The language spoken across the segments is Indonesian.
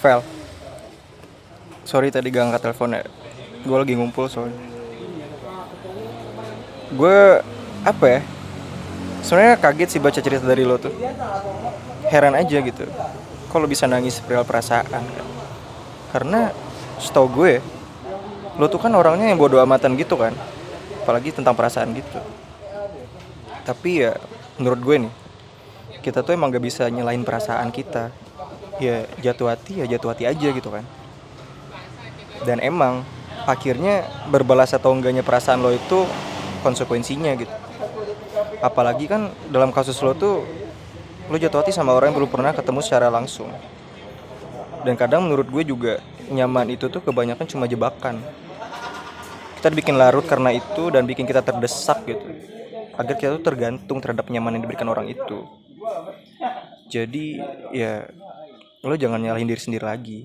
Vel. Sorry tadi gak angkat telepon ya. Gue lagi ngumpul soalnya Gue Apa ya? Sebenarnya kaget sih baca cerita dari lo tuh. Heran aja gitu. Kalau bisa nangis perihal perasaan kan? Karena Setau gue Lo tuh kan orangnya yang bodo amatan gitu kan? Apalagi tentang perasaan gitu. Tapi ya Menurut gue nih Kita tuh emang gak bisa nyelain perasaan kita Ya jatuh hati ya jatuh hati aja gitu kan. Dan emang akhirnya berbalas atau enggaknya perasaan lo itu konsekuensinya gitu. Apalagi kan dalam kasus lo tuh lo jatuh hati sama orang yang belum pernah ketemu secara langsung. Dan kadang menurut gue juga nyaman itu tuh kebanyakan cuma jebakan. Kita bikin larut karena itu dan bikin kita terdesak gitu. Agar kita tuh tergantung terhadap nyaman yang diberikan orang itu. Jadi ya lo jangan nyalahin diri sendiri lagi.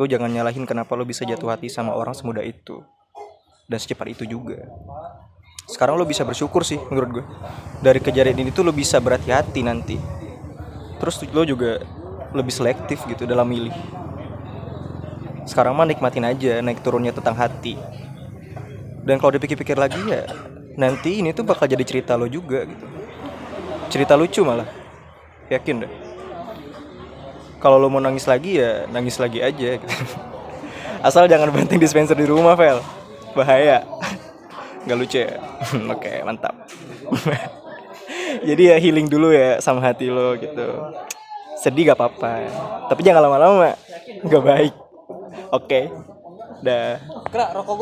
Lo jangan nyalahin kenapa lo bisa jatuh hati sama orang semudah itu. Dan secepat itu juga. Sekarang lo bisa bersyukur sih menurut gue dari kejadian ini tuh lo bisa berhati-hati nanti. Terus lo juga lebih selektif gitu dalam milih. Sekarang mah nikmatin aja naik turunnya tentang hati. Dan kalau dipikir-pikir lagi ya nanti ini tuh bakal jadi cerita lo juga gitu. Cerita lucu malah. Yakin deh kalau lo mau nangis lagi ya nangis lagi aja. Asal jangan banting dispenser di rumah Vel. Bahaya. Nggak lucu ya? Oke mantap. Jadi ya healing dulu ya sama hati lo gitu. Sedih gak apa-apa. Tapi jangan lama-lama nggak baik. Oke. Dah. Kera, rokok